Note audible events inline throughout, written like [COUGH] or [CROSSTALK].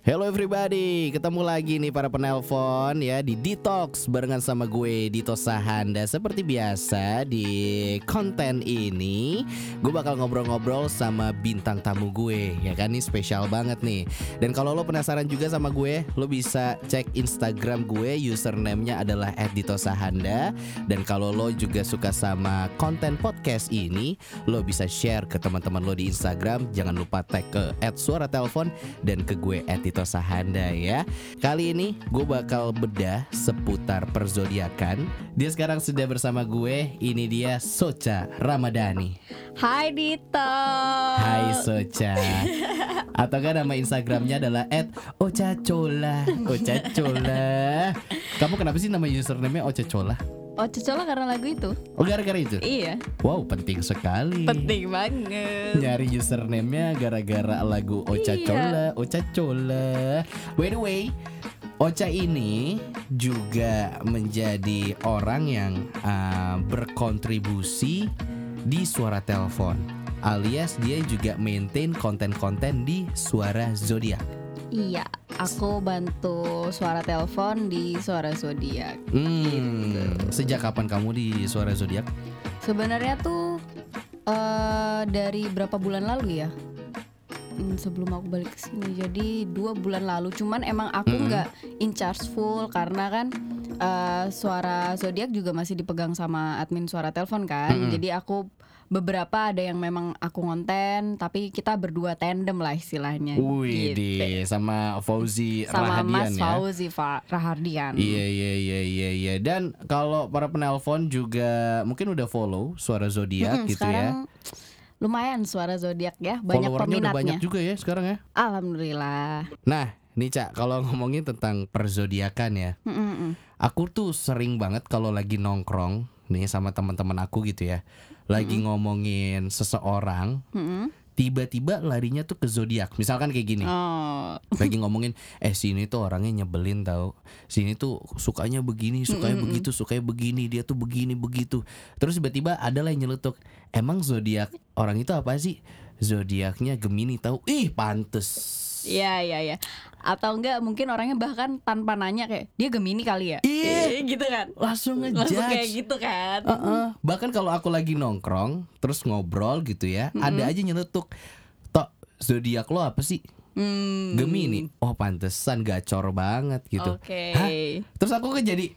Hello everybody, ketemu lagi nih para penelpon ya di Detox barengan sama gue Dito Sahanda. Seperti biasa di konten ini gue bakal ngobrol-ngobrol sama bintang tamu gue ya kan? Ini spesial banget nih. Dan kalau lo penasaran juga sama gue, lo bisa cek Instagram gue username-nya adalah @ditosahanda Dan kalau lo juga suka sama konten podcast ini, lo bisa share ke teman-teman lo di Instagram. Jangan lupa tag ke @suaratelpon dan ke gue Tito Sahanda ya. Kali ini gue bakal bedah seputar perzodiakan. Dia sekarang sudah bersama gue. Ini dia Socha Ramadhani. Hai Dito. Hai Socha. [LAUGHS] Atau kan nama Instagramnya adalah @ocacola. [LAUGHS] Ocacola. Kamu kenapa sih nama username-nya Ocacola? Oh cocola karena lagu itu. Oh gara-gara itu? Iya. Wow penting sekali. Penting banget. Nyari username-nya gara-gara lagu Ocha Iya. Cola, Ocha Cola. By the way, Ocha ini juga menjadi orang yang uh, berkontribusi di suara telepon. Alias dia juga maintain konten-konten di suara zodiak. Iya. Aku bantu suara telepon di suara zodiak. Hmm, sejak kapan kamu di suara zodiak? Sebenarnya tuh eh dari berapa bulan lalu ya? Hmm, sebelum aku balik ke sini. Jadi dua bulan lalu. Cuman emang aku nggak in charge full karena kan eh, suara zodiak juga masih dipegang sama admin suara telepon kan. Mm-mm. jadi aku beberapa ada yang memang aku ngonten tapi kita berdua tandem lah istilahnya. Wih, gitu. di sama Fauzi sama Rahadian Mas ya. Fauzi Fa- Rahardian Iya iya iya iya iya. Dan kalau para penelpon juga mungkin udah follow suara zodiak Mm-mm, gitu sekarang lumayan suara zodiak ya. ya banyak Followernya udah peminatnya banyak juga ya sekarang ya. alhamdulillah Nah, nih Cak, kalau ngomongin tentang perzodiakan ya. Mm-mm-mm. Aku tuh sering banget kalau lagi nongkrong nih sama teman-teman aku gitu ya. Lagi ngomongin seseorang, Mm-mm. tiba-tiba larinya tuh ke zodiak. Misalkan kayak gini. Oh, lagi [LAUGHS] ngomongin eh sini tuh orangnya nyebelin tau sini tuh sukanya begini sukanya begitu sukanya begini dia tuh begini begitu terus tiba-tiba ada lah yang nyeletuk emang zodiak orang itu apa sih zodiaknya Gemini tahu ih pantes Iya iya iya. Atau enggak mungkin orangnya bahkan tanpa nanya kayak dia Gemini kali ya. Iya. Eh, gitu kan. langsung Langsung kayak ngejudge gitu kan. Heeh. bahkan kalau aku lagi nongkrong terus ngobrol gitu ya ada aja nyeletuk tok zodiak lo apa sih Hmm. Gemini oh pantesan gacor banget gitu Oke. Hah? Terus aku kan jadi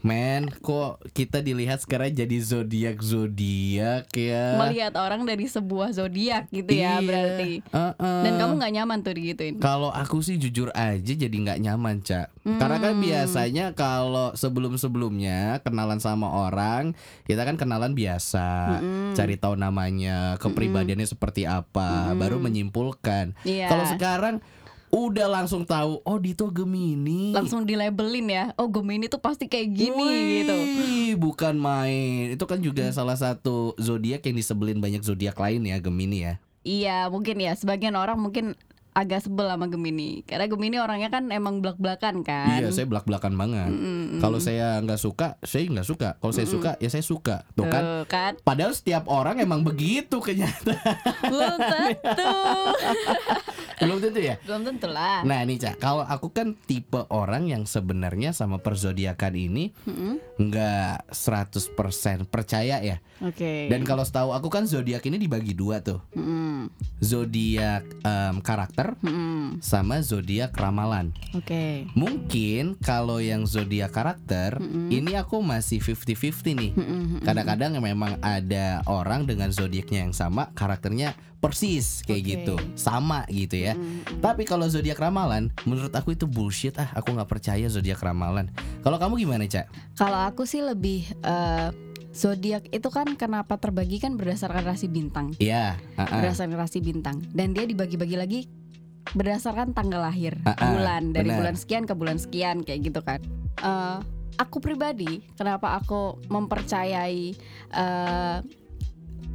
Men, kok kita dilihat sekarang jadi zodiak zodiak ya? Melihat orang dari sebuah zodiak gitu Iya. ya berarti. Uh-uh. Dan kamu nggak nyaman tuh digituin. Kalau aku sih jujur aja jadi nggak nyaman cak. Karena kan Hmm. biasanya kalau sebelum sebelumnya kenalan sama orang, kita kan kenalan biasa, cari tahu namanya, kepribadiannya seperti apa, baru menyimpulkan. Iya. Kalau sekarang udah langsung tahu, oh Dito Gemini. Langsung dilabelin ya. Oh Gemini tuh pasti kayak gini Wih, gitu. Bukan main. Itu kan juga salah satu zodiak yang disebelin banyak zodiak lain ya, Gemini ya. Iya mungkin ya. Sebagian orang mungkin agak sebel sama Gemini. Karena Gemini orangnya kan emang belak-belakan kan. Iya, saya belak-belakan banget. Kalau saya nggak suka, saya nggak suka. Kalau saya suka, ya saya suka. Tuh kan. Tuh kan. Padahal setiap orang emang begitu kenyataan. Belum tentu. [LAUGHS] Belum tentu ya. Belum tentu lah. Nah nih Cak, kalau aku kan tipe orang yang sebenarnya sama perzodiakan ini nggak 100% percaya ya. Oke. Dan kalau setahu aku kan zodiak ini dibagi dua tuh. Mm-mm. Zodiak em, karakter Mm-mm. sama zodiak ramalan. Oke. Mungkin kalau yang zodiak karakter ini aku masih 50-50 nih. Kadang-kadang memang ada orang dengan zodiaknya yang sama, karakternya persis kayak Oke. gitu, sama gitu ya. Tapi kalau zodiak ramalan, menurut aku itu bullshit ah. Aku nggak percaya zodiak ramalan. Kalau kamu gimana cak? Kalau aku sih lebih eh, zodiak itu kan kenapa terbagi kan berdasarkan rasi bintang. Iya. ah-ah. Berdasarkan rasi bintang dan dia dibagi-bagi lagi berdasarkan tanggal lahir, Ah, ah, bulan dari benar. bulan sekian ke bulan sekian kayak gitu kan. Eh, aku pribadi kenapa aku mempercayai eh,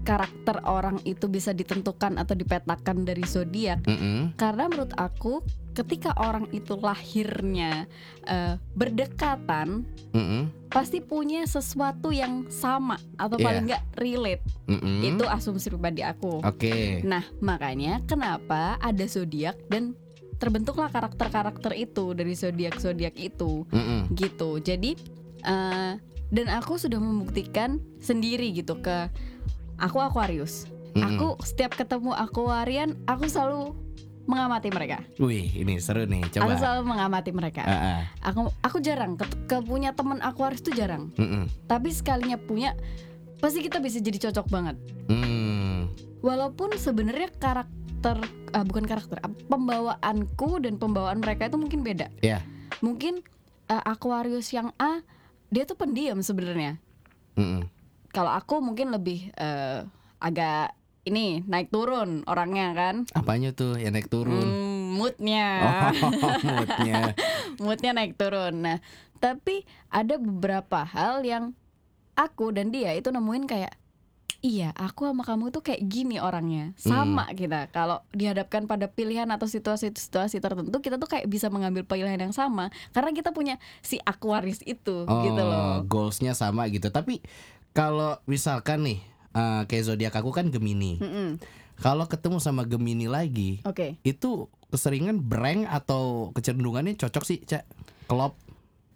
karakter orang itu bisa ditentukan atau dipetakan dari zodiak Mm-mm. karena menurut aku ketika orang itu lahirnya eh, berdekatan Mm-mm. pasti punya sesuatu yang sama atau Iya. paling nggak relate Mm-mm. itu asumsi pribadi aku Oke. nah makanya kenapa ada zodiak dan terbentuklah karakter-karakter itu dari zodiak zodiak itu Mm-mm. gitu jadi eh, dan aku sudah membuktikan sendiri gitu ke aku Aquarius Mm-mm. aku setiap ketemu Aquarian aku selalu mengamati mereka Wih, ini seru nih. Coba. aku selalu mengamati mereka ah. aku aku jarang ke, ke punya temen Aquarius tuh jarang Mm-mm. tapi sekalinya punya pasti kita bisa jadi cocok banget Hmm. walaupun sebenarnya karakter ah, bukan karakter ah, pembawaanku dan pembawaan mereka itu mungkin beda Iya. mungkin eh, Aquarius yang A dia tuh pendiam sebenarnya Mm-mm. Kalau aku mungkin lebih eh, agak ini naik turun orangnya kan. Apanya tuh? Yang naik turun? Hmm, moodnya. Oh, [LAUGHS] moodnya. [LAUGHS] moodnya naik turun. Nah tapi ada beberapa hal yang aku dan dia itu nemuin kayak iya aku sama kamu tuh kayak gini orangnya. Sama kita. Kalau dihadapkan pada pilihan atau situasi-situasi tertentu kita tuh kayak bisa mengambil pilihan yang sama. Karena kita punya si Aquarius itu Oh, gitu loh. goalsnya sama gitu. Tapi kalau misalkan nih, eh, kayak zodiak aku kan Gemini. Mm-mm. Kalau ketemu sama Gemini lagi, oke itu keseringan breng atau kecenderungannya cocok sih, Cak? Klop.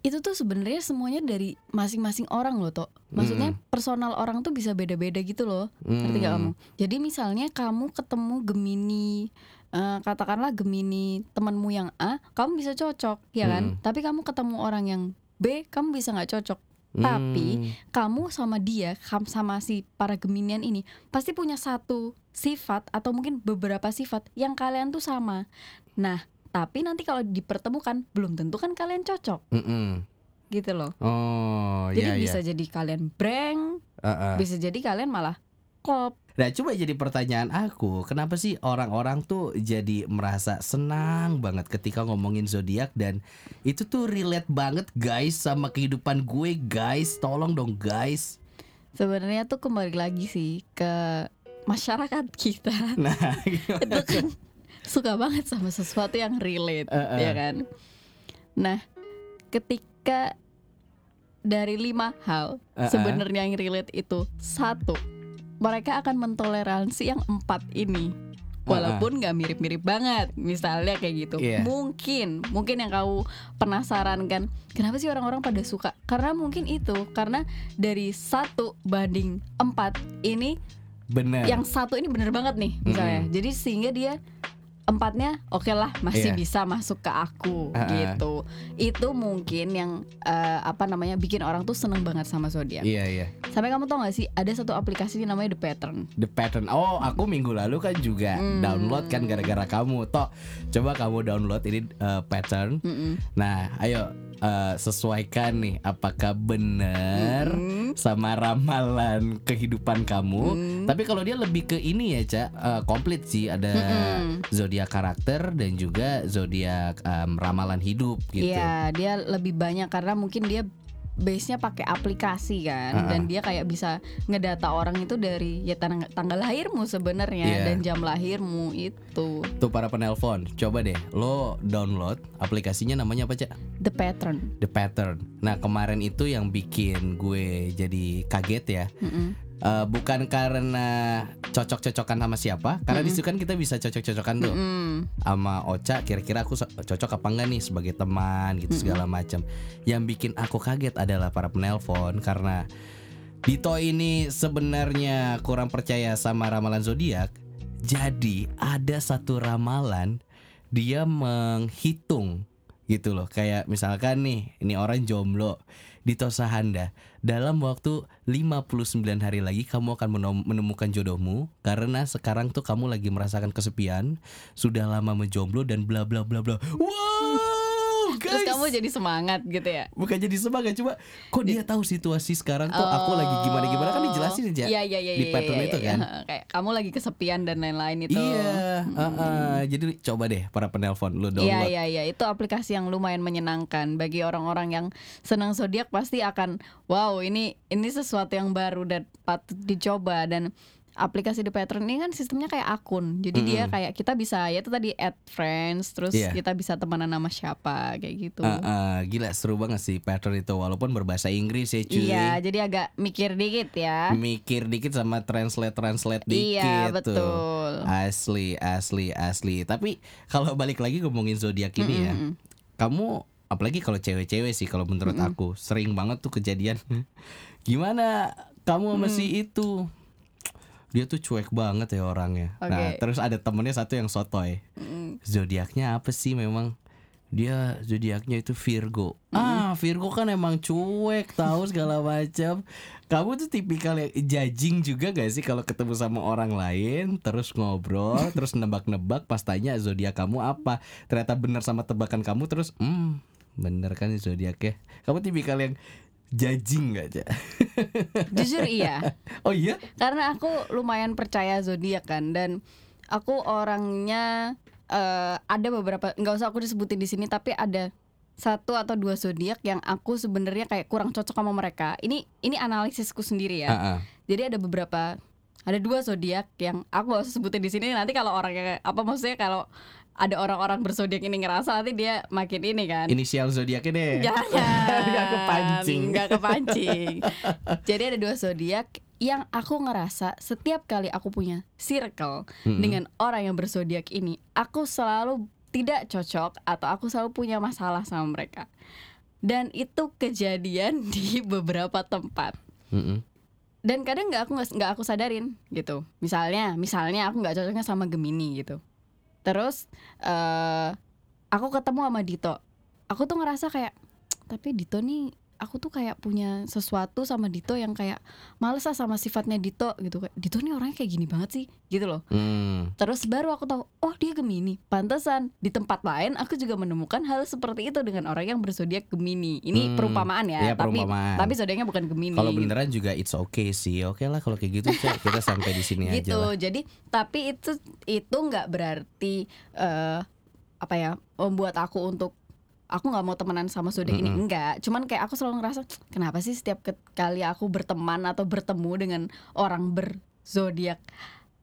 itu tuh sebenarnya semuanya dari masing-masing orang loh toh maksudnya personal orang tuh bisa beda-beda gitu loh ngerti gak Hmm. kamu jadi misalnya kamu ketemu Gemini eh, katakanlah Gemini temanmu yang A kamu bisa cocok ya kan Hmm. tapi kamu ketemu orang yang B kamu bisa nggak cocok tapi Hmm. kamu sama dia sama si para Geminian ini pasti punya satu sifat atau mungkin beberapa sifat yang kalian tuh sama nah tapi nanti kalau dipertemukan belum tentu kan kalian cocok Mm-mm. gitu loh Oh, jadi iya bisa iya. jadi kalian breng Uh-uh. bisa jadi kalian malah kop Nah, coba jadi pertanyaan aku, kenapa sih orang-orang tuh jadi merasa senang banget ketika ngomongin zodiak dan itu tuh relate banget guys sama kehidupan gue guys, tolong dong guys. sebenarnya tuh kembali lagi sih ke masyarakat kita [LAUGHS] Nah, itu kan suka banget sama sesuatu yang relate Eh, eh. ya kan nah ketika dari lima hal Eh, eh. sebenarnya yang relate itu satu mereka akan mentoleransi yang empat ini walaupun nggak mirip-mirip banget misalnya kayak gitu Iya. mungkin mungkin yang kau penasaran kan kenapa sih orang-orang pada suka karena mungkin itu karena dari satu banding empat ini bener. yang satu ini bener banget nih misalnya Mm-mm. jadi sehingga dia empatnya oke lah masih Iya. bisa masuk ke aku ah. gitu itu mungkin yang eh, apa namanya bikin orang tuh seneng banget sama zodiak Iya iya. sampai kamu tau gak sih ada satu aplikasi namanya The Pattern The pattern. Oh, aku minggu lalu kan juga Hmm. download kan gara-gara kamu. Toh, coba kamu download ini uh, pattern. Mm-mm. Nah, ayo uh, sesuaikan nih apakah benar Mm-mm. sama ramalan kehidupan kamu. Mm. Tapi kalau dia lebih ke ini ya, Cak, uh, komplit sih ada Mm-mm. zodiak karakter dan juga zodiak um, ramalan hidup gitu. Iya dia lebih banyak karena mungkin dia base-nya pakai aplikasi kan Ah, ah. dan dia kayak bisa ngedata orang itu dari ya tang- tanggal lahirmu sebenarnya Iya. dan jam lahirmu itu Tuh para penelpon, coba deh lo download aplikasinya namanya apa, Cak? The Pattern The Pattern. Nah, kemarin itu yang bikin gue jadi kaget ya. Mm-mm. Eh, bukan karena cocok-cocokan sama siapa, karena di situ kan kita bisa cocok-cocokan tuh Mm-mm. sama Ocha. Kira-kira aku cocok apa enggak nih sebagai teman gitu segala macam. Yang bikin aku kaget adalah para penelpon karena Dito ini sebenarnya kurang percaya sama ramalan zodiak. Jadi ada satu ramalan dia menghitung gitu loh. Kayak misalkan nih, ini orang jomblo di Tosahanda. Dalam waktu 59 hari lagi kamu akan menem- menemukan jodohmu. Karena sekarang tuh kamu lagi merasakan kesepian, sudah lama menjomblo dan bla bla bla bla. Wow, Terus guys. kamu jadi semangat gitu ya Bukan jadi semangat cuma kok dia tahu situasi sekarang tuh aku lagi gimana gimana kan dijelasin aja Iya iya iya di iya, pattern iya, itu iya. kan. Kayak kamu lagi kesepian dan lain-lain itu Iya, heeh. jadi coba deh para penelpon lu Iya download. iya iya itu aplikasi yang lumayan menyenangkan bagi orang-orang yang senang zodiak pasti akan wow ini ini sesuatu yang baru dan patut dicoba dan aplikasi The Pattern ini kan sistemnya kayak akun. Jadi dia Mm-mm. kayak kita bisa ya itu tadi add friends, terus Iya. kita bisa temenan sama siapa kayak gitu. Ah, ah, gila seru banget sih pattern itu walaupun berbahasa Inggris ya cuy. Iya, jadi agak mikir dikit ya. Mikir dikit sama translate translate dikit Iya, tuh. betul. Asli, asli, asli. Tapi kalau balik lagi ngomongin zodiak ini ya, Mm-mm. kamu apalagi kalau cewek-cewek sih kalau menurut aku sering banget tuh kejadian. [LAUGHS] Gimana kamu sama Mm. itu? Dia tuh cuek banget ya orangnya. Nah, Oke. terus ada temennya satu yang sotoy. Mm. Zodiaknya apa sih memang? Dia zodiaknya itu Virgo. Ah, Virgo kan emang cuek, tahu segala [LAUGHS] macam. Kamu tuh tipikal yang judging juga gak sih kalau ketemu sama orang lain, terus ngobrol, [LAUGHS] terus nebak-nebak, pas tanya zodiak kamu apa? Ternyata benar sama tebakan kamu, terus hmm, bener kan zodiaknya. Kamu tipikal yang judging gak aja? [LAUGHS] Jujur iya. oh iya? Karena aku lumayan percaya zodiak kan dan aku orangnya eh, ada beberapa nggak usah aku disebutin di sini tapi ada satu atau dua zodiak yang aku sebenarnya kayak kurang cocok sama mereka. Ini ini analisisku sendiri ya. Ah, ah. Jadi ada beberapa ada dua zodiak yang aku gak usah sebutin di sini nanti kalau orangnya apa maksudnya kalau ada orang-orang berzodiak ini ngerasa nanti dia makin ini kan. Inisial zodiaknya deh. Jangan [LAUGHS] Nggak kepancing. Nggak kepancing Jadi ada dua zodiak Yang aku ngerasa Setiap kali aku punya circle Mm-mm. Dengan orang yang berzodiak ini Aku selalu tidak cocok Atau aku selalu punya masalah sama mereka Dan itu kejadian [LAUGHS] di beberapa tempat Mm-mm. dan kadang nggak aku nggak aku sadarin gitu misalnya misalnya aku nggak cocoknya sama Gemini gitu terus eh aku ketemu sama Dito. Aku tuh ngerasa kayak tapi Dito nih aku tuh kayak punya sesuatu sama Dito yang kayak males lah sama sifatnya Dito gitu kayak Dito nih orangnya kayak gini banget sih gitu loh Hmm. terus baru aku tahu oh dia Gemini pantesan di tempat lain aku juga menemukan hal seperti itu dengan orang yang berzodiak Gemini ini Hmm, perumpamaan ya iya, tapi perumpamaan. tapi zodiaknya bukan Gemini Kalau gitu. beneran juga it's okay sih. Oke lah kalau kayak gitu [LAUGHS] kita sampai di sini aja gitu lah. jadi tapi itu itu nggak berarti eh apa ya membuat aku untuk aku nggak mau temenan sama zodiak ini Mm-mm. enggak cuman kayak aku selalu ngerasa kenapa sih setiap kali aku berteman atau bertemu dengan orang berzodiak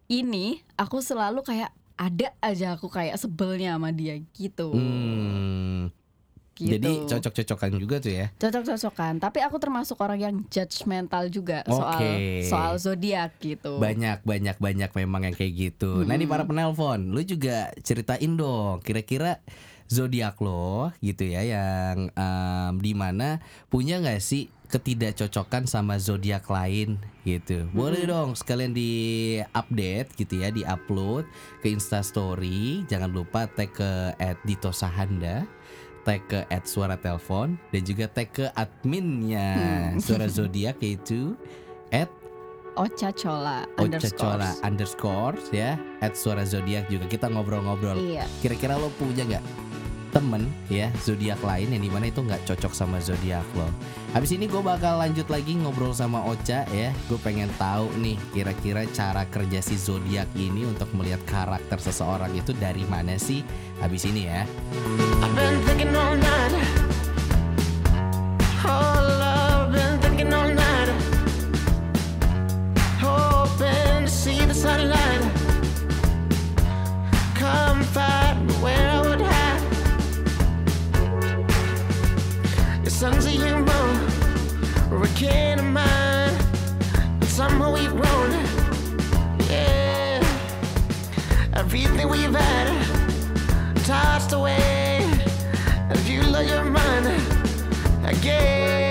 ini aku selalu kayak ada aja aku kayak sebelnya sama dia gitu Hmm. gitu Jadi cocok-cocokan juga tuh ya. cocok-cocokan tapi aku termasuk orang yang judgmental juga soal Oke. soal zodiak gitu Banyak banyak banyak memang yang kayak gitu. Nah, ini para penelpon, lu juga ceritain dong kira-kira zodiak lo gitu ya yang em, di mana punya nggak sih ketidakcocokan sama zodiak lain gitu. Boleh dong sekalian di update gitu ya, di upload ke Insta Story. Jangan lupa tag ke @ditosahanda, tag ke @suara telepon dan juga tag ke adminnya Hmm. Suara Zodiak yaitu Ocha Chola Ocacola underscore ya at suara zodiak juga kita ngobrol-ngobrol Iya. kira-kira lo punya nggak temen ya zodiak lain yang di mana itu nggak cocok sama zodiak lo. Habis ini gue bakal lanjut lagi ngobrol sama Ocha ya. Gue pengen tahu nih kira-kira cara kerja si zodiak ini untuk melihat karakter seseorang itu dari mana sih? Habis ini ya. I've been kin of mine. And somehow we've grown. Yeah. Everything we've had tossed away and you lose your mind again,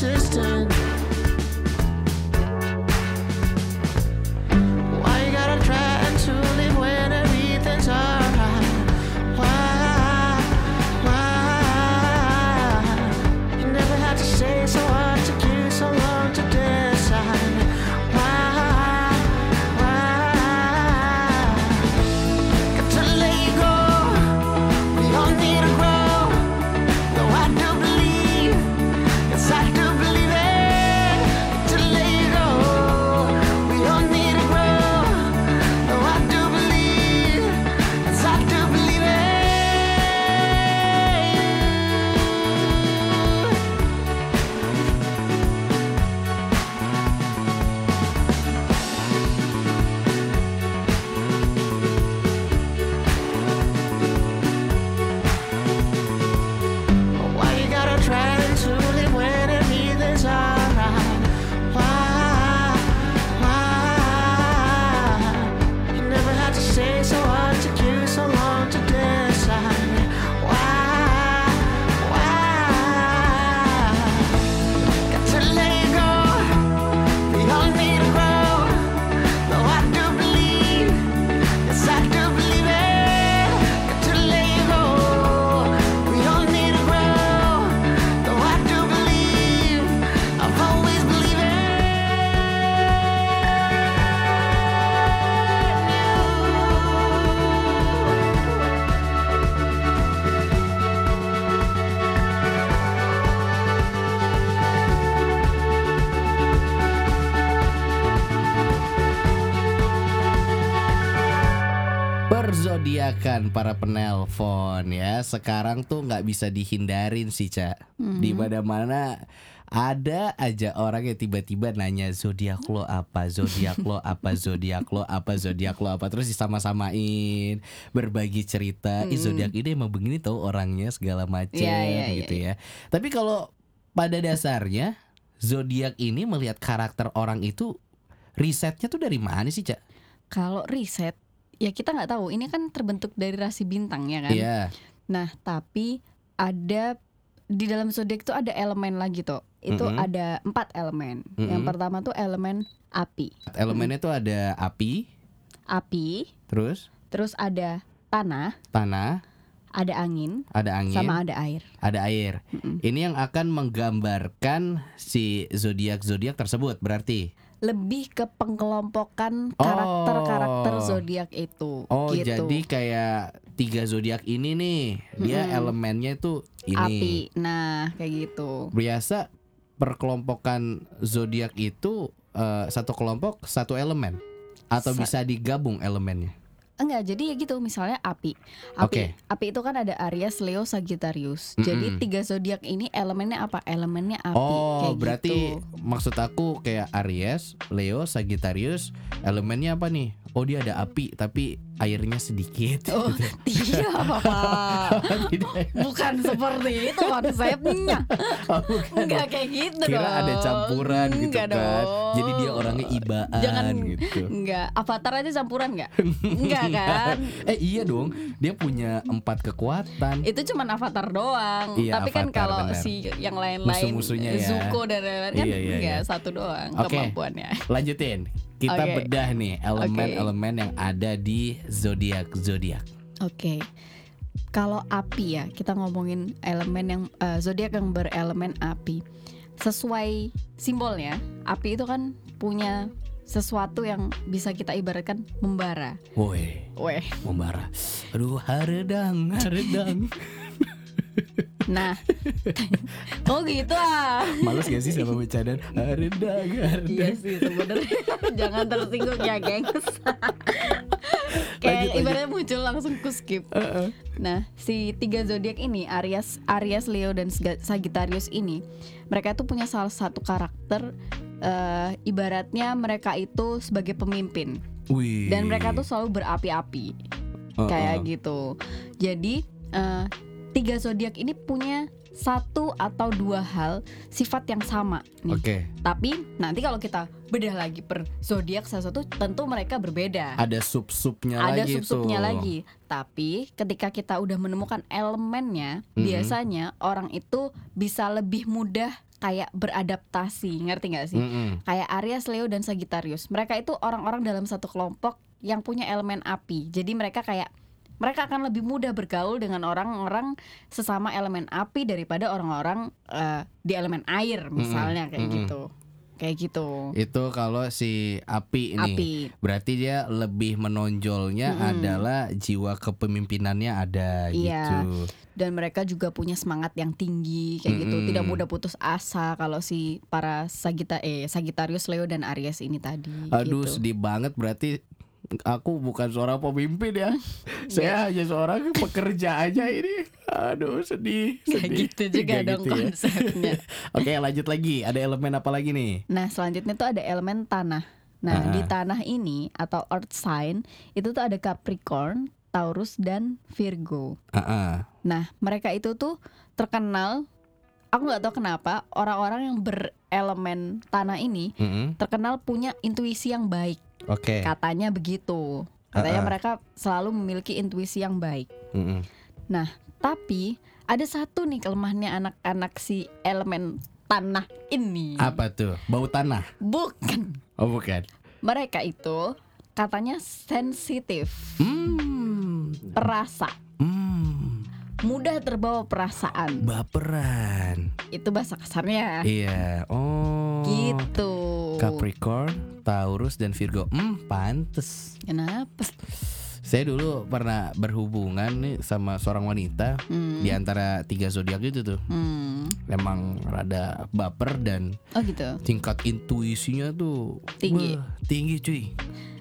sisters. Zodiakan para penelpon ya. Sekarang tuh nggak bisa dihindarin sih, Cak. Di mana-mana ada aja orang yang tiba-tiba nanya zodiak lo apa, zodiak lo apa, [LAUGHS] zodiak lo apa, zodiak lo apa, terus disama-samain, berbagi cerita. Ih, zodiak ini emang begini tau orangnya segala macam Iya, iya, iya, gitu ya. Tapi kalau pada dasarnya zodiak ini melihat karakter orang itu risetnya tuh dari mana sih, Cak? Kalau riset ya kita nggak tahu. Ini kan terbentuk dari rasi bintang ya kan. Iya. Nah, tapi ada di dalam zodiak itu ada elemen lagi tuh. Itu Mm-mm. ada empat elemen. Yang Mm-mm. pertama tuh elemen api. Elemennya tuh ada api, Api, terus terus ada tanah, tanah, ada angin, ada angin, sama ada air. ada air. Mm-mm. Ini yang akan menggambarkan si zodiak zodiak tersebut berarti. Lebih ke pengkelompokan Oh. karakter-karakter zodiak itu. Oh, gitu. jadi kayak tiga zodiak ini nih, dia elemennya itu ini. api. Nah, kayak gitu. Biasa perkelompokan zodiak itu eh, satu kelompok satu elemen atau Sa- bisa digabung elemennya. Enggak, jadi ya gitu misalnya api. Api, Oke. api itu kan ada Aries, Leo, Sagittarius. Mm-mm. Jadi tiga zodiak ini elemennya apa? Elemennya api. Oh, kayak berarti gitu. maksud aku kayak Aries, Leo, Sagittarius, elemennya apa nih? Oh, dia ada api tapi airnya sedikit. Oh, [LAUGHS] tidak. Tidak. Bukan seperti itu konsepnya. Oh, bukan. Enggak kayak gitu Kira dong. ada campuran gitu Enggak kan. dong. Jadi dia orangnya ibaan Jangan gitu. Enggak, avatar aja campuran enggak? Enggak [LAUGHS] kan? Eh iya dong, dia punya empat kekuatan. Itu cuman avatar doang. Iya, Tapi kan avatar, kalau benar. si yang lain-lain Musuh-musuhnya ya. Zuko dan lain-lain kan Iya, iya, enggak iya. satu doang Oke. kemampuannya. Lanjutin. Kita Oke. bedah nih elemen-elemen yang ada di zodiak zodiak. Oke. Kalau api ya, kita ngomongin elemen yang eh, zodiak yang berelemen api. Sesuai simbolnya, api itu kan punya sesuatu yang bisa kita ibaratkan membara. Woi, Weh. membara. Aduh, haredang, haredang. [LAUGHS] Nah, kok [LAUGHS] gitu ah? Males gak sih sama bercandaan? Haredang, haredang. Iya sih sebenarnya [LAUGHS] jangan tersinggung ya gengs. [LAUGHS] Kayak lanjut. ibaratnya muncul langsung ku skip. Heeh. Nah, si tiga zodiak ini, Aries, Aries, Leo dan Sagittarius ini, mereka tuh punya salah satu karakter eh, ibaratnya mereka itu sebagai pemimpin Wih. dan mereka tuh selalu berapi-api Heeh. kayak gitu. Jadi eh, tiga zodiak ini punya satu atau dua hal sifat yang sama nih. Oke, Tapi nanti kalau kita bedah lagi per zodiak salah satu tentu mereka berbeda. ada sub-subnya Ada lagi sub-subnya tuh. lagi. Tapi ketika kita udah menemukan elemennya, Mhm. biasanya orang itu bisa lebih mudah kayak beradaptasi, ngerti nggak sih? Mm-mm. Kayak Aries, Leo dan Sagittarius. Mereka itu orang-orang dalam satu kelompok yang punya elemen api. Jadi mereka kayak mereka akan lebih mudah bergaul dengan orang-orang sesama elemen api daripada orang-orang eh, di elemen air misalnya kayak mm-mm. gitu. Kayak gitu. Itu kalau si api ini. Api. Berarti dia lebih menonjolnya Mm-mm. adalah jiwa kepemimpinannya ada Iya. gitu. dan mereka juga punya semangat yang tinggi kayak gitu Mm-mm. tidak mudah putus asa kalau si para Sagita eh Sagittarius Leo dan Aries ini tadi Aduh gitu. sedih banget berarti aku bukan seorang pemimpin ya. [LAUGHS] Saya hanya seorang pekerja aja ini. Aduh sedih. Nggak sedih. gitu juga Nggak dong gitu ya. konsepnya [LAUGHS] Oke lanjut lagi. Ada elemen apa lagi nih? nah selanjutnya tuh ada elemen tanah nah Ah. di tanah ini atau earth sign itu tuh ada Capricorn Taurus dan Virgo Ah, ah. nah mereka itu tuh terkenal aku nggak tahu kenapa orang-orang yang berelemen tanah ini Mm-mm. terkenal punya intuisi yang baik Oke. katanya begitu katanya Ah, ah. mereka selalu memiliki intuisi yang baik Mm-mm. tapi ada satu nih kelemahannya anak-anak si elemen tanah ini Apa tuh? Bau tanah? bukan Oh bukan. mereka itu katanya sensitif Hmm. perasa Hmm. mudah terbawa perasaan Baperan. itu bahasa kasarnya Iya. Oh. gitu Capricorn, Taurus dan Virgo. Hmm, pantes. kenapa Saya dulu pernah berhubungan nih sama seorang wanita hmm. di antara tiga zodiak itu tuh. hmm. Memang rada baper dan oh gitu tingkat intuisinya tuh Tinggi. wah, tinggi cuy.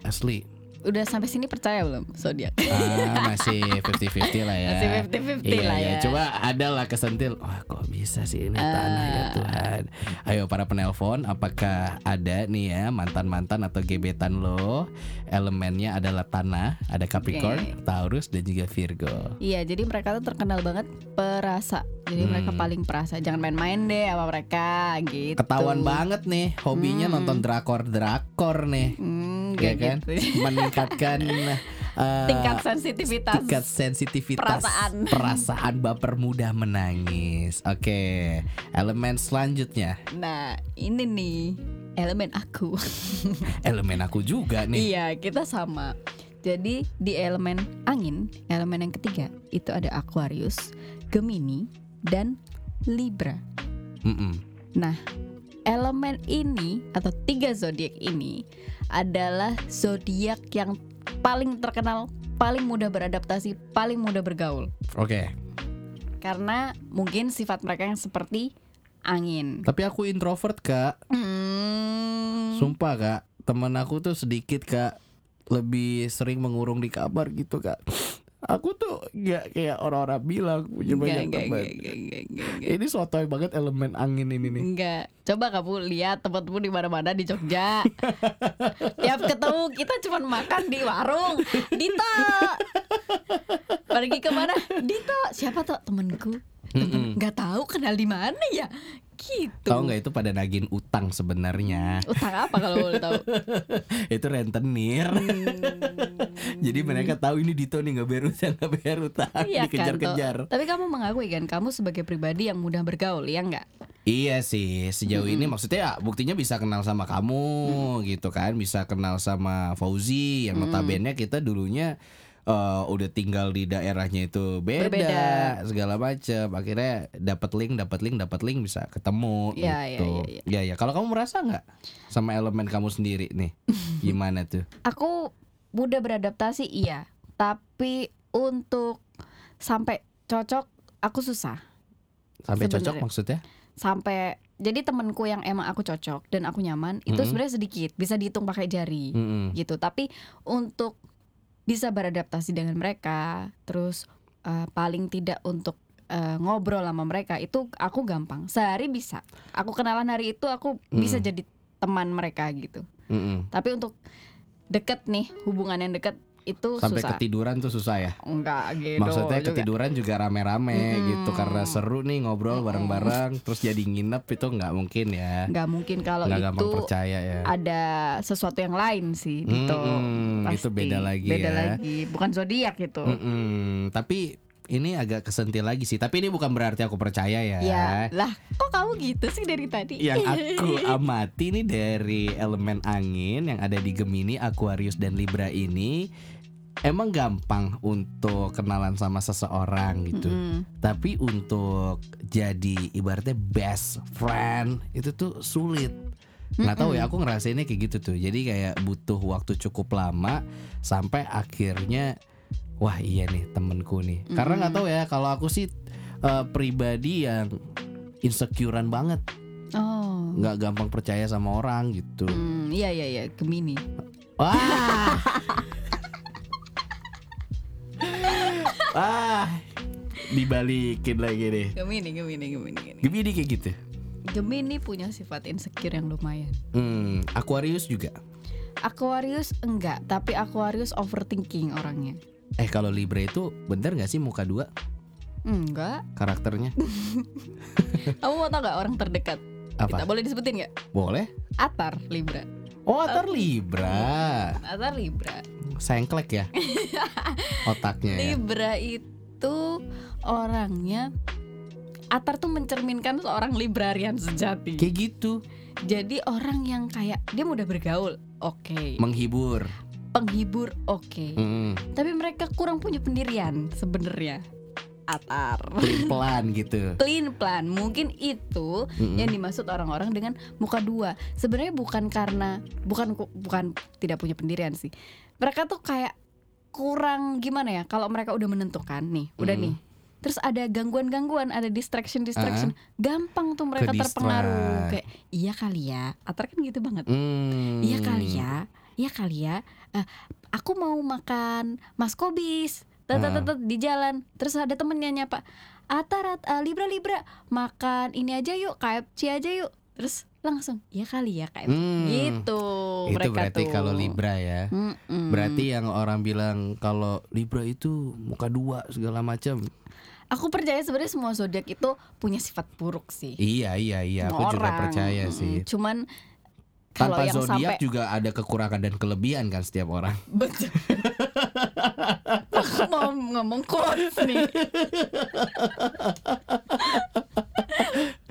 Asli. Udah sampai sini percaya belum zodiak? Ah, masih 50-50 lah ya. Masih 50-50 Iya, lah iya. ya. Coba ada lah kesentil. Wah, kok bisa sih ini tanah ya Ah. Tuhan. Ayo para penelpon, apakah ada nih ya mantan-mantan atau gebetan lo elemennya adalah tanah, ada Capricorn, Oke. Taurus dan juga Virgo. Iya, jadi mereka tuh terkenal banget perasa. Jadi Hmm. mereka paling perasa. Jangan main-main deh sama mereka gitu. Ketahuan banget nih hobinya Hmm. nonton drakor-drakor nih. Hmm, Ya kan? gitu. [LAUGHS] Meningkatkan eh, Tingkat sensitivitas. tingkat sensitivitas Perasaan. perasaan baper mudah menangis. Oke, elemen selanjutnya Nah, ini nih elemen aku. [LAUGHS] elemen aku juga nih. iya, kita sama. Jadi di elemen angin, elemen yang ketiga itu ada Aquarius, Gemini, dan Libra. Mm-mm. Nah, elemen ini atau tiga zodiak ini adalah zodiak yang paling terkenal, paling mudah beradaptasi, paling mudah bergaul. Oke, Karena mungkin sifat mereka yang seperti angin. tapi aku introvert kak. Hmm, Sumpah kak, teman aku tuh sedikit kak lebih sering mengurung di kamar gitu kak. Aku tuh nggak kayak orang-orang bilang punya enggak, banyak enggak, teman. enggak, enggak, enggak, enggak, enggak. Ini sotoy banget elemen angin ini nih. Enggak. Coba kamu lihat tempatmu di mana-mana di Jogja. [LAUGHS] Tiap ketemu kita cuma makan di warung. Dito. Pergi ke mana? Dito. Siapa tuh temenku? Mm-mm. Nggak tahu kenal di mana ya? Gitu. Tahu nggak itu pada nagin utang sebenarnya. Utang apa kalau boleh tahu? [LAUGHS] itu rentenir. Jadi mereka tahu ini Dito nih nggak bayar utang, nggak bayar utang, Iya kan, dikejar-kejar. Toh. Tapi kamu mengakui kan kamu sebagai pribadi yang mudah bergaul, ya enggak? Iya sih, sejauh ini maksudnya ya buktinya bisa kenal sama kamu gitu kan, bisa kenal sama Fauzi yang notabene kita dulunya eh, udah tinggal di daerahnya itu beda, Berbeda. segala macam. Akhirnya dapat link, dapat link, dapat link bisa ketemu iya, gitu. iya, Iya, iya. Kalau kamu merasa nggak sama elemen kamu sendiri nih, [LAUGHS] gimana tuh? Aku mudah beradaptasi iya, tapi untuk sampai cocok aku susah. Sampai cocok Sebenarnya. maksudnya? Sampai jadi temenku yang emang aku cocok dan aku nyaman itu Mm-mm. sebenarnya sedikit, bisa dihitung pakai jari Mm-mm. gitu. Tapi untuk bisa beradaptasi dengan mereka, terus eh, paling tidak untuk eh, ngobrol sama mereka itu aku gampang. Sehari bisa. Aku kenalan hari itu aku bisa Mm. jadi teman mereka gitu. Mm-mm. Tapi untuk deket nih, hubungan yang deket itu Sampai susah. ketiduran tuh susah ya? Enggak gitu. Maksudnya juga. ketiduran juga rame-rame Mm-mm. gitu karena seru nih ngobrol bareng-bareng terus jadi nginep itu nggak mungkin ya. Nggak mungkin kalau Nggak itu gampang percaya ya. ada sesuatu yang lain sih gitu. Itu Pasti. beda lagi Beda ya. lagi, bukan zodiak gitu. Mm-mm, Tapi ini agak kesentil lagi sih. Tapi ini bukan berarti aku percaya ya. Ya, lah kok kamu gitu sih dari tadi? Yang [LAUGHS] aku amati nih dari elemen angin yang ada di Gemini, Aquarius dan Libra ini emang gampang untuk kenalan sama seseorang gitu. Mm-mm. Tapi untuk jadi ibaratnya best friend itu tuh sulit. Nggak tahu ya, aku ngerasainnya kayak gitu tuh. Jadi kayak butuh waktu cukup lama sampai akhirnya wah iya nih temenku nih. Karena nggak tahu ya kalau aku sih eh, pribadi yang insecurean banget, Oh. nggak gampang percaya sama orang gitu. Hmm, iya iya iya, Gemini. Wah. [LAUGHS] Wah. Dibalikin lagi nih. Gemini, Gemini, Gemini, Gemini. Gemini kayak gitu. Gemini punya sifat insecure yang lumayan. Hmm, Aquarius juga. Aquarius enggak, tapi Aquarius overthinking orangnya. Eh kalau Libra itu bener gak sih muka dua Enggak. karakternya? [LAUGHS] Kamu mau tau gak orang terdekat? Apa? Kita boleh disebutin nggak? Boleh? Atar Libra. Oh Atar Libra. Atar Libra. Sengklek ya [LAUGHS] otaknya ya. Libra itu orangnya Atar tuh mencerminkan seorang librarian sejati. Kayak gitu. Jadi orang yang kayak dia mudah bergaul, oke. Menghibur. Penghibur, oke. Mm, Tapi mereka kurang punya pendirian sebenarnya. Atar. [LAUGHS] Pelan gitu. Clean plan, mungkin itu Mm-mm. yang dimaksud orang-orang dengan muka dua. Sebenarnya bukan karena bukan bukan tidak punya pendirian sih. Mereka tuh kayak kurang gimana ya? Kalau mereka udah menentukan nih, udah Mm. nih. Terus ada gangguan-gangguan, ada distraction distraction, gampang tuh mereka terpengaruh. Kayak iya kali ya, Atar kan gitu banget. Hmm. Iya kali ya. ya kali ya eh, aku mau makan mas kobis tet tet, Ah. tet, di jalan terus ada temennya nyapa Atarat eh, libra libra makan ini aja yuk KFC aja yuk terus langsung ya kali ya KFC Hmm. gitu Itu mereka berarti tuh. kalau Libra ya. Mm-mm. Berarti yang orang bilang kalau Libra itu muka dua segala macam. aku percaya sebenarnya semua zodiak itu punya sifat buruk sih Iya iya iya, aku Semua juga orang. percaya sih. cuman Tanpa zodiak sampai juga ada kekurangan dan kelebihan kan setiap orang. Betul. Aku mau ngomong quotes nih.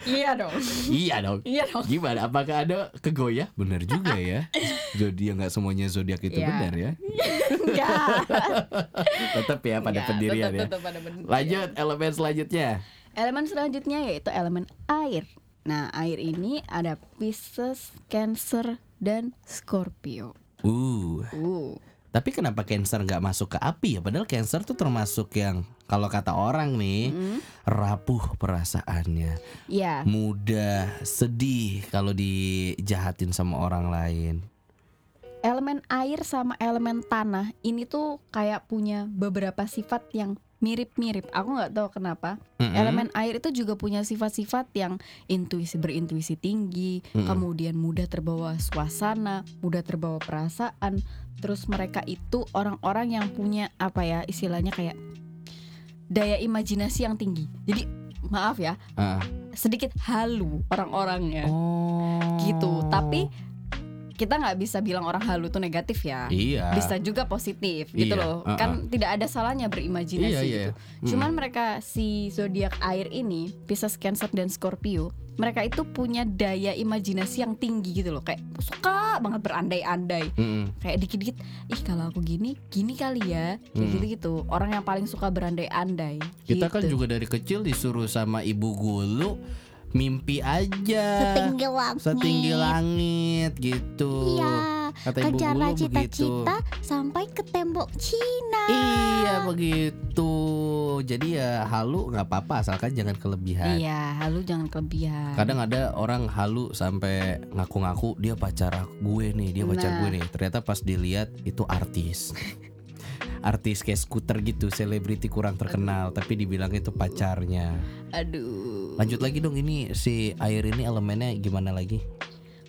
iya dong. iya dong. Iya dong. Gimana? Apakah ada kegoyah? Bener juga ya. Zodiak nggak semuanya zodiak itu Iya. benar ya. Enggak. Tetap ya pada Enggak, pendirian tetap- ya. tetap pada pendirian. Lanjut elemen selanjutnya. Elemen selanjutnya yaitu elemen air. Nah, air ini ada Pisces, Cancer, dan Scorpio. Uh, Uh. tapi kenapa Cancer nggak masuk ke api ya? Padahal Cancer tuh termasuk yang kalau kata orang nih Mm. rapuh perasaannya, Ya, mudah sedih kalau dijahatin sama orang lain. elemen air sama elemen tanah ini tuh kayak punya beberapa sifat yang mirip-mirip. Aku nggak tahu kenapa. Mm-mm. Elemen air itu juga punya sifat-sifat yang intuisi berintuisi tinggi, Mm-mm. kemudian mudah terbawa suasana, mudah terbawa perasaan. Terus mereka itu orang-orang yang punya apa ya istilahnya kayak daya imajinasi yang tinggi. Jadi maaf ya, Ah. sedikit halu orang-orangnya Oh. gitu. Tapi kita nggak bisa bilang orang halu itu negatif ya. iya. Bisa juga positif gitu Iya, loh. uh-uh. Kan tidak ada salahnya berimajinasi Iya, iya. gitu. Mm. Cuman mereka si zodiak air ini, Pisces, Cancer dan Scorpio, mereka itu punya daya imajinasi yang tinggi gitu loh. Kayak suka banget berandai-andai. Mm-mm. Kayak dikit-dikit, ih kalau aku gini, gini kali ya. Kayak Mm. gitu-gitu. Orang yang paling suka berandai-andai. Kita kan gitu. juga dari kecil disuruh sama ibu gulu mimpi aja. Setinggi langit. Setinggi langit gitu. Iya, Kata ibu kejarlah cita-cita sampai ke tembok Cina. Iya begitu. Jadi ya halu nggak apa-apa asalkan jangan kelebihan. Iya, halu jangan kelebihan. Kadang ada orang halu sampai ngaku-ngaku dia pacar gue nih, dia pacar Nah. gue nih. Ternyata pas dilihat itu artis. [LAUGHS] artis kayak skuter gitu, selebriti kurang terkenal, tapi dibilang itu pacarnya. Aduh. Lanjut lagi dong ini si air ini elemennya gimana lagi?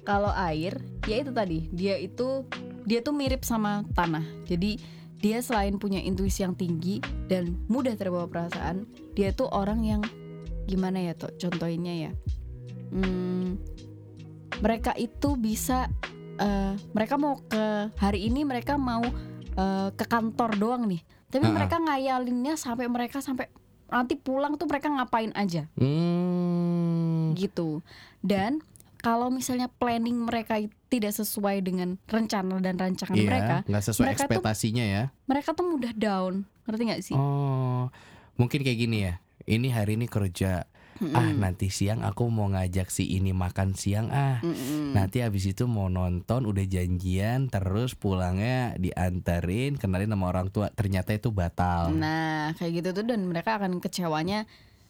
Kalau air, ya itu tadi, dia itu dia tuh mirip sama tanah. Jadi dia selain punya intuisi yang tinggi dan mudah terbawa perasaan, dia tuh orang yang gimana ya toh contohnya ya. Hmm, mereka itu bisa eh, mereka mau ke hari ini mereka mau eh, ke kantor doang nih. Tapi ah. mereka ngayalinnya sampai mereka sampai nanti pulang tuh mereka ngapain aja Hmm. gitu. Dan kalau misalnya planning mereka tidak sesuai dengan rencana dan rancangan Iya, mereka, nggak sesuai mereka tuh- ekspektasinya ya. mereka tuh mudah down. Ngerti nggak sih? Oh, mungkin kayak gini ya. Ini hari ini kerja. Ah, nanti siang aku mau ngajak si ini makan siang ah. Mm-mm. Nanti habis itu mau nonton udah janjian terus pulangnya dianterin kenalin sama orang tua ternyata itu batal. Nah, kayak gitu tuh dan mereka akan kecewanya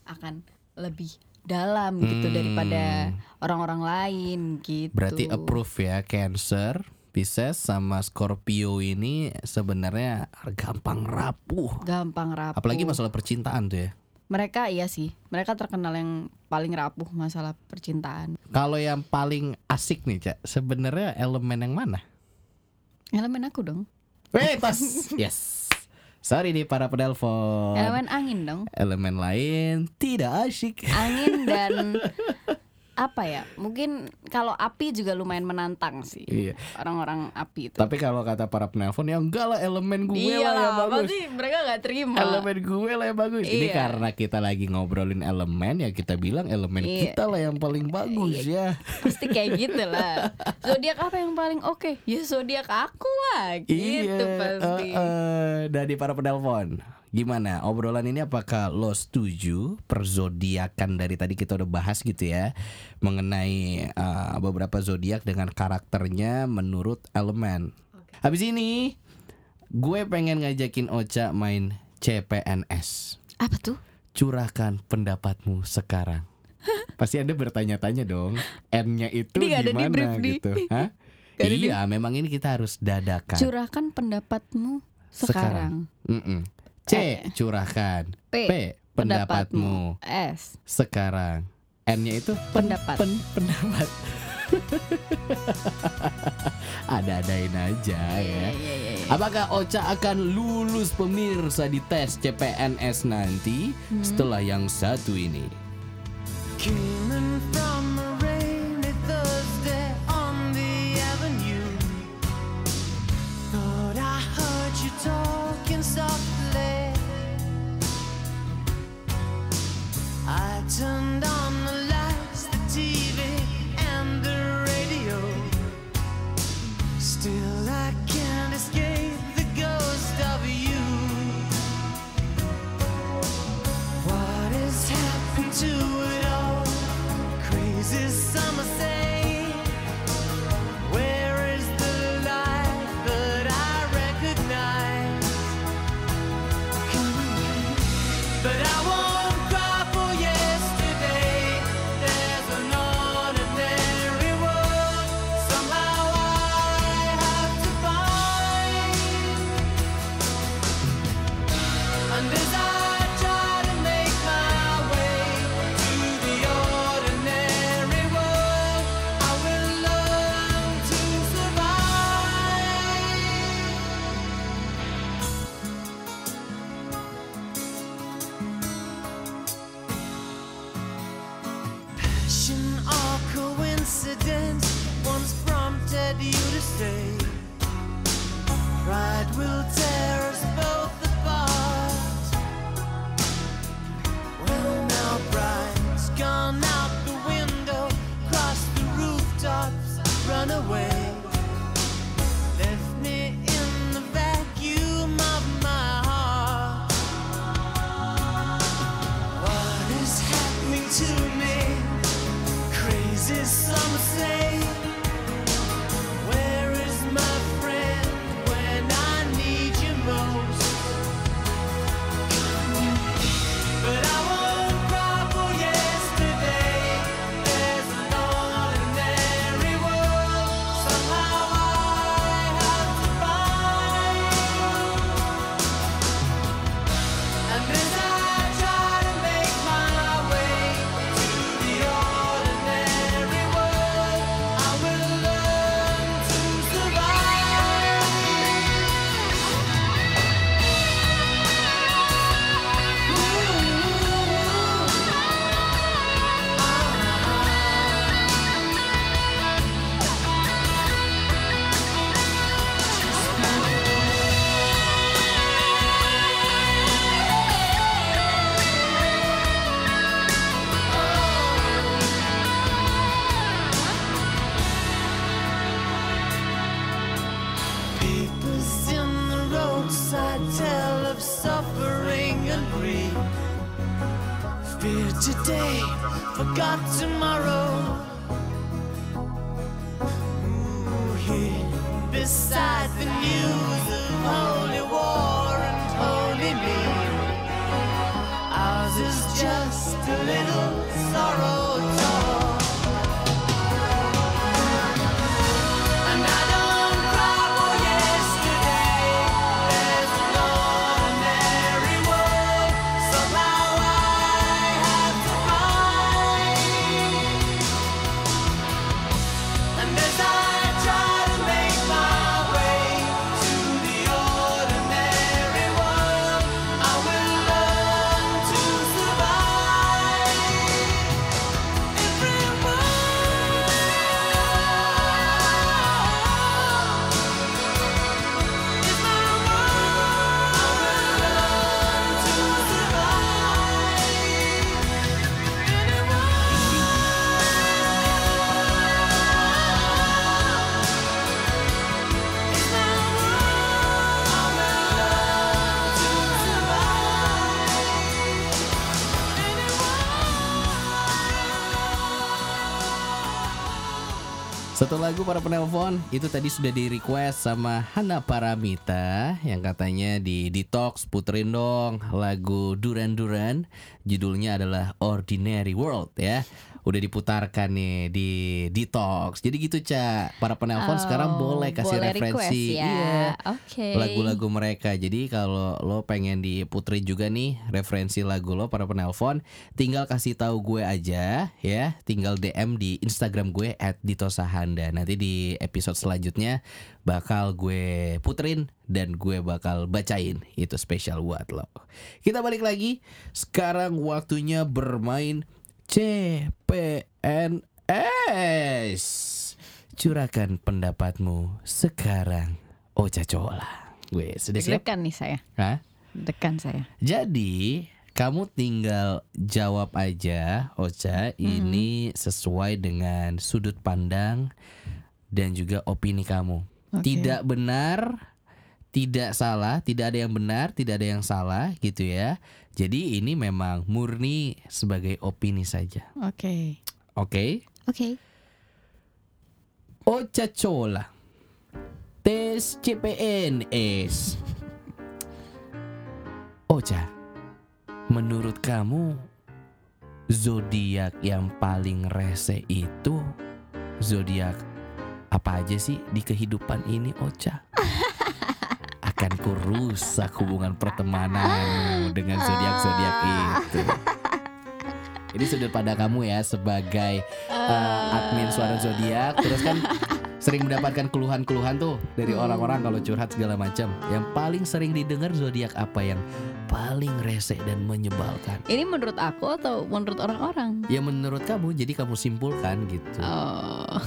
akan lebih dalam gitu Hmm. daripada orang-orang lain gitu. Berarti approve ya Cancer, Pisces sama Scorpio ini sebenarnya gampang rapuh. gampang rapuh. Apalagi masalah percintaan tuh ya. Mereka iya sih, mereka terkenal yang paling rapuh masalah percintaan. Kalau yang paling asik nih, Cak, sebenarnya elemen yang mana? Elemen aku dong. Wait, pas. [LAUGHS] yes. Sorry nih para penelpon. Elemen angin dong. Elemen lain tidak asyik. angin dan [LAUGHS] apa ya mungkin kalau api juga lumayan menantang sih Iya. orang-orang api itu Tapi kalau kata para penelpon ya enggak lah elemen gue iya lah yang bagus. pasti mereka nggak terima Elemen gue lah yang bagus. Ini Iya. karena kita lagi ngobrolin elemen ya kita bilang elemen Iya. kita lah yang paling bagus ya. pasti kayak gitu lah [LAUGHS] zodiak apa yang paling oke ya zodiak aku lah gitu pasti eh, eh. dari para penelpon. Gimana obrolan ini apakah lo setuju perzodiakan dari tadi kita udah bahas gitu ya mengenai uh, beberapa zodiak dengan karakternya menurut elemen. Okay. Habis ini gue pengen ngajakin Ocha main CPNS. Apa tuh? Curahkan pendapatmu sekarang. [LAUGHS] Pasti Anda bertanya-tanya dong, N-nya itu ini gimana ada di gitu. [LAUGHS] Hah? Iya, di... memang ini kita harus dadakan. Curahkan pendapatmu sekarang. sekarang. Mm -mm. C. Eh. Curahkan. P. P pendapatmu. S. Sekarang. N-nya itu pendapat. Pen, pendapat. [LAUGHS] Ada-adain aja yeah, ya. Yeah, yeah, Apakah Ocha akan lulus pemirsa di tes CPNS nanti hmm. setelah yang satu ini? Talking soft I turned on the Satu lagu para penelpon itu tadi sudah di request sama Hana Paramita yang katanya di detox puterin dong lagu Duran Duran judulnya adalah Ordinary World ya udah diputarkan nih di detox. Jadi gitu Ca, para penelpon Oh, sekarang boleh kasih boleh referensi. ya. Iya. Oke. Lagu-lagu mereka. Jadi kalau lo pengen diputerin juga nih referensi lagu lo para penelpon, tinggal kasih tahu gue aja ya. Tinggal DM di Instagram gue @ditosahanda. Nanti di episode selanjutnya bakal gue puterin dan gue bakal bacain. Itu spesial buat lo. Kita balik lagi. Sekarang waktunya bermain CPNS. Curahkan pendapatmu sekarang. Ocha Cola. Gue sudah siap? Dekan nih saya. Hah? Dekan saya. Jadi kamu tinggal jawab aja Ocha ini sesuai dengan sudut pandang dan juga opini kamu. Oke. Tidak benar, tidak salah, tidak ada yang benar, tidak ada yang salah gitu ya. Jadi ini memang murni sebagai opini saja. Oke. Oke? Oke. Ocha Cola. Tes CPNS. Ocha, menurut kamu zodiak yang paling rese itu zodiak apa aja sih di kehidupan ini Ocha? [LAUGHS] Akan kurusak hubungan pertemananmu dengan zodiak-zodiak itu. Ini sudut pada kamu ya sebagai uh, admin suara zodiak terus kan sering mendapatkan keluhan-keluhan tuh dari orang-orang kalau curhat segala macam. Yang paling sering didengar zodiak apa yang paling rese dan menyebalkan? Ini menurut aku atau menurut orang-orang? Ya menurut kamu jadi kamu simpulkan gitu Oh,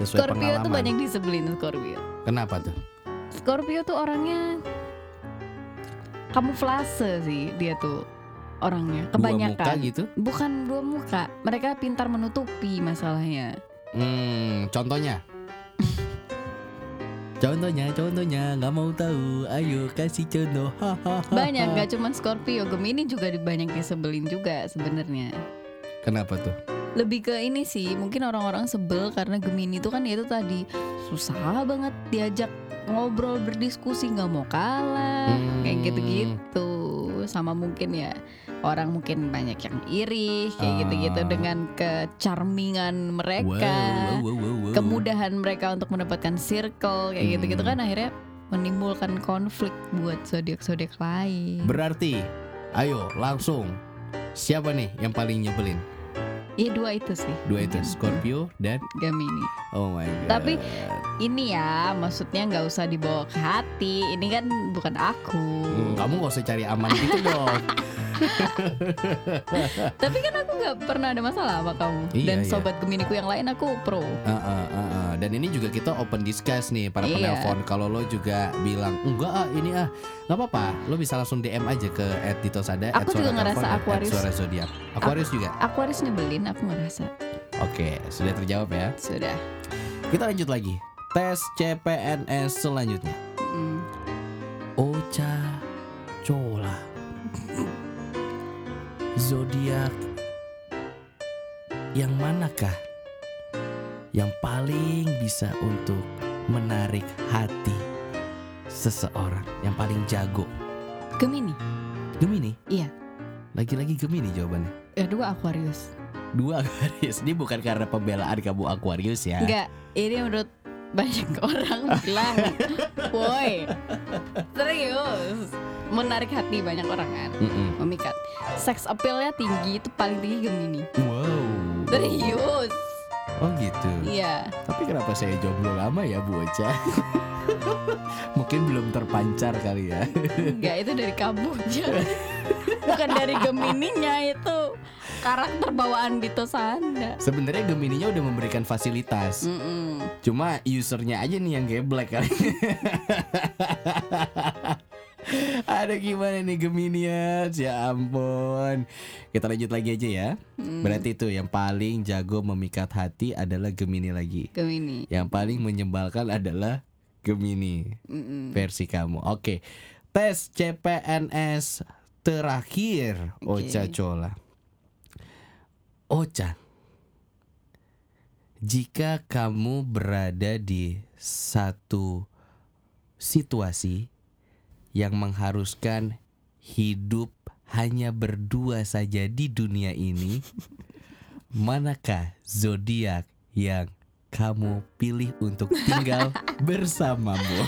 sesuai Scorpio pengalaman. tuh banyak disebelin Scorpio. Kenapa tuh? Scorpio tuh orangnya kamuflase sih dia tuh orangnya Dua muka kebanyakan. gitu? Bukan dua muka, mereka pintar menutupi masalahnya. Hmm, contohnya? [LAUGHS] Contohnya, contohnya nggak mau tahu. Ayo kasih contoh. Banyak gak cuman Scorpio, Gemini juga banyak disebelin juga sebenarnya. Kenapa tuh? Lebih ke ini sih, mungkin orang-orang sebel karena Gemini itu kan ya itu tadi susah banget diajak ngobrol berdiskusi nggak mau kalah kayak Hmm. gitu-gitu sama mungkin ya orang mungkin banyak yang iri kayak Ah. gitu-gitu dengan kecharmingan mereka Wow, wow, wow, wow, wow. kemudahan mereka untuk mendapatkan circle kayak gitu-gitu Hmm. kan akhirnya menimbulkan konflik buat zodiak-zodiak lain. Berarti, ayo langsung. Siapa nih yang paling nyebelin? Iya dua itu sih. Dua itu, Scorpio dan Gemini. oh my god. Tapi ini ya maksudnya nggak usah dibawa ke hati. Ini kan bukan aku. Hmm, kamu gak usah cari aman gitu [LAUGHS] dong. Tapi kan aku nggak pernah ada masalah sama kamu. Iya, Dan iya. sobat Geminiku yang lain aku pro. Ah, ah, ah. Dan ini juga kita open discuss nih para Iya. penelpon. Kalau lo juga bilang enggak ah ini ah nggak apa-apa. Lo bisa langsung DM aja ke @ditosada Aku juga ngerasa Aquarius. suara zodiak. Aquarius juga. Aquarius nyebelin, aku ngerasa. Oke, sudah terjawab ya. Sudah. Kita lanjut lagi. Tes CPNS selanjutnya. Mm. Ocha Cola Zodiak Yang manakah Yang paling bisa untuk Menarik hati Seseorang Yang paling jago Gemini. Gemini? Iya. Lagi-lagi Gemini jawabannya Ya dua Aquarius. Dua Aquarius Ini bukan karena pembelaan kamu Aquarius ya Enggak, ini menurut banyak [LAUGHS] orang bilang, woi, serius, menarik hati banyak orang kan, Mm-mm. memikat. Sex appealnya tinggi itu paling tinggi Gemini. Wow Serius, Oh gitu iya. Tapi kenapa saya jomblo lama ya Bu Ocha? [LAUGHS] Mungkin belum terpancar kali ya Enggak itu dari kamu bukan dari Gemininya itu karakter bawaan Dito Sanda. Sebenarnya Gemininya udah memberikan fasilitas Mm-mm. Cuma usernya aja nih yang geblek kali [LAUGHS] Ada gimana nih Geminians Ya ampun Kita lanjut lagi aja ya Mm. Berarti itu yang paling jago memikat hati adalah Gemini lagi Gemini. Yang paling menyebalkan adalah Gemini Mm-mm. versi kamu. Oke. Tes CPNS terakhir. Ocha Cola. Ocha. Jika kamu berada di satu situasi yang mengharuskan hidup hanya berdua saja di dunia ini, [LAUGHS] manakah zodiak yang kamu pilih untuk tinggal [LAUGHS] bersamamu?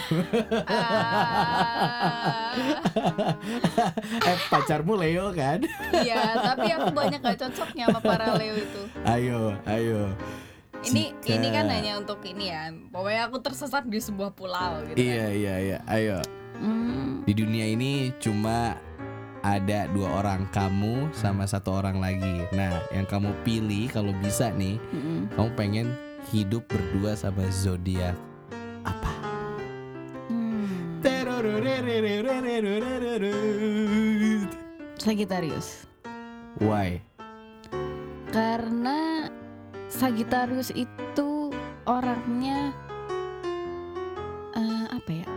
eh pacarmu Leo kan? Iya, tapi aku banyak gak cocoknya sama para Leo itu. Ayo, ayo. Ini Jika- ini kan hanya untuk ini ya. Pokoknya aku tersesat di sebuah pulau gitu. Iya, iya, iya. Ayo. Hmm, Di dunia ini cuma ada dua orang kamu sama satu orang lagi. Nah, yang kamu pilih kalau bisa nih, mm-mm. kamu pengen hidup berdua sama zodiak apa? Hmm. Sagittarius. Why? Karena Sagittarius itu orangnya eh, apa ya?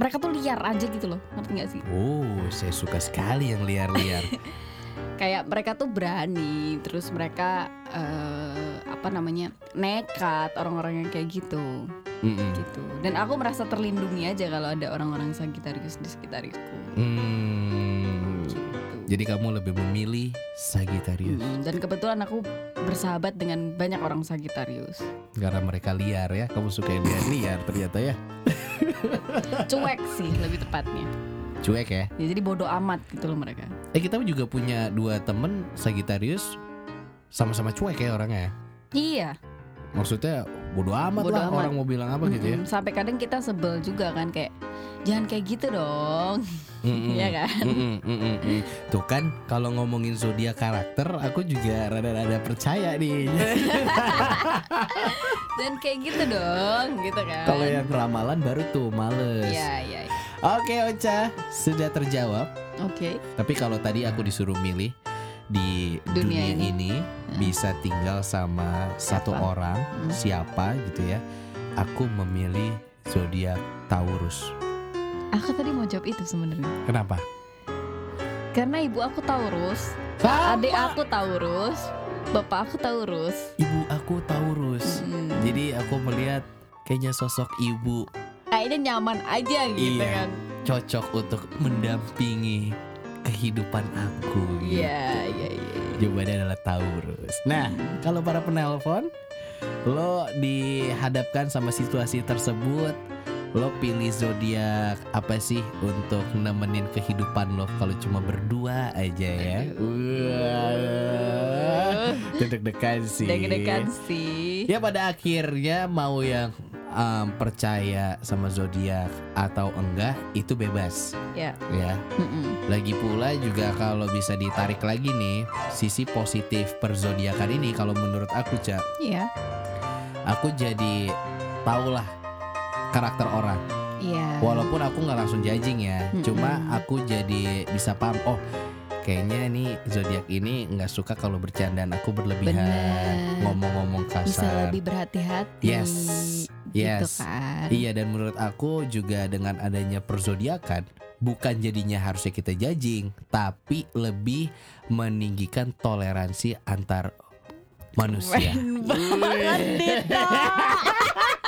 Mereka tuh liar aja gitu loh, ngerti gak sih? Oh, saya suka sekali yang liar-liar. [LAUGHS] Kayak mereka tuh berani, terus mereka eh, apa namanya nekat orang-orang yang kayak gitu, Mm-mm. gitu. Dan aku merasa terlindungi aja kalau ada orang-orang Sagittarius di sekitarku. Hmm. Jadi kamu lebih memilih Sagittarius Mm, Dan kebetulan aku bersahabat dengan banyak orang Sagittarius. karena mereka liar ya. Kamu suka yang liar-liar ternyata ya. [LAUGHS] Cuek sih lebih tepatnya. Cuek ya. Ya, jadi bodoh amat gitu loh mereka. Eh kita juga punya dua temen Sagittarius sama-sama cuek ya orangnya. ya. Iya. Maksudnya bodoh amat Bodo lah amat. orang mau bilang apa gitu ya. Sampai kadang kita sebel juga kan kayak jangan kayak gitu dong. [LAUGHS] Mm-mm. Iya kan? Mm-mm, mm-mm, mm. Tuh kan kalau ngomongin zodiak karakter aku juga rada-rada percaya nih. [LAUGHS] Dan kayak gitu dong, gitu kan. kalau yang ramalan baru tuh males. Iya, iya. iya. Oke Ocha, sudah terjawab. Oke. Tapi kalau tadi aku disuruh milih di dunia, Dunia ini, ini. bisa tinggal sama satu Siapa? orang, Hmm. siapa gitu ya. Aku memilih zodiak Taurus. Aku tadi mau jawab itu sebenarnya. Kenapa? Karena ibu aku Taurus, adik aku Taurus, bapak aku Taurus. Ibu aku Taurus. Hmm. Jadi aku melihat kayaknya sosok ibu Kayaknya nyaman aja gitu Iya. kan. cocok untuk mendampingi kehidupan aku. gitu. Iya, iya, iya. Jawabannya adalah Taurus. Nah, kalau para penelpon, lo dihadapkan sama situasi tersebut, lo pilih zodiak apa sih untuk nemenin kehidupan lo kalau cuma berdua aja ya? Wah, deg-degan sih. Deg-degan sih. Ya pada akhirnya mau yang em, percaya sama zodiak atau enggak itu bebas Ya. ya. Lagi pula juga kalau bisa ditarik lagi nih sisi positif perzodiakan ini kalau menurut aku Cak, Iya. aku jadi tahulah karakter orang. Iya. Walaupun aku nggak langsung judging ya, Mm-mm. cuma aku jadi bisa paham oh kayaknya nih zodiak ini nggak suka kalau bercandaan aku berlebihan, ngomong-ngomong kasar. Bisa lebih berhati-hati. Yes. Gitu Yes. kan. Iya dan menurut aku juga dengan adanya perzodiakan bukan jadinya harusnya kita judging, tapi lebih meninggikan toleransi antar manusia. Keren banget. [LAUGHS]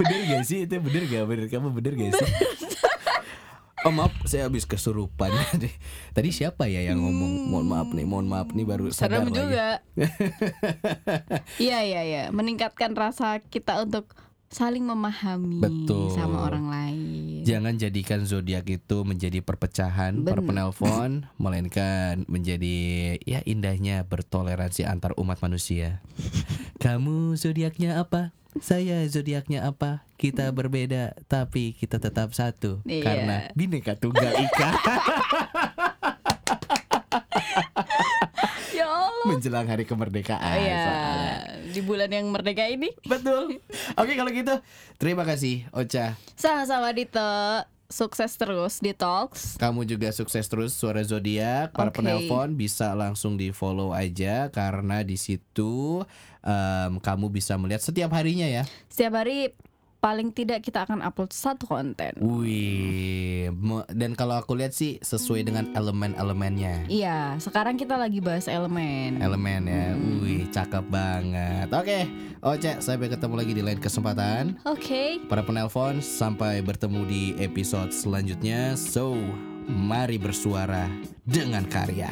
bener gak sih itu bener gak bener kamu bener gak sih? [LAUGHS] Oh maaf, saya habis kesurupan. [LAUGHS] Tadi siapa ya yang ngomong? Mohon maaf nih, mohon maaf nih baru sadar Serem lagi. juga. [LAUGHS] Iya iya iya, meningkatkan rasa kita untuk saling memahami Betul. sama orang lain. Jangan jadikan zodiak itu menjadi perpecahan Bener. penelpon, [LAUGHS] melainkan menjadi ya indahnya bertoleransi antar umat manusia. Kamu zodiaknya apa? Saya zodiaknya apa? Kita berbeda, tapi kita tetap satu Iya. karena bineka tunggal ika. [LAUGHS] Ya Allah. [LAUGHS] Menjelang hari kemerdekaan. Iya, soalnya. di bulan yang merdeka ini. Betul. [LAUGHS] Oke kalau gitu, terima kasih Ocha. Sama-sama Dito. Sukses terus di Talks. Kamu juga sukses terus suara zodiak. Para Oke. penelpon bisa langsung di follow aja karena di situ em, kamu bisa melihat setiap harinya ya. Setiap hari paling tidak kita akan upload satu konten. Wih, dan kalau aku lihat sih sesuai dengan elemen-elemennya. Iya, sekarang kita lagi bahas elemen. Elemen ya, wih cakep banget. Oke, Oce, sampai ketemu lagi di lain kesempatan. Oke. Para penelpon, sampai bertemu di episode selanjutnya. So, Mari bersuara dengan karya.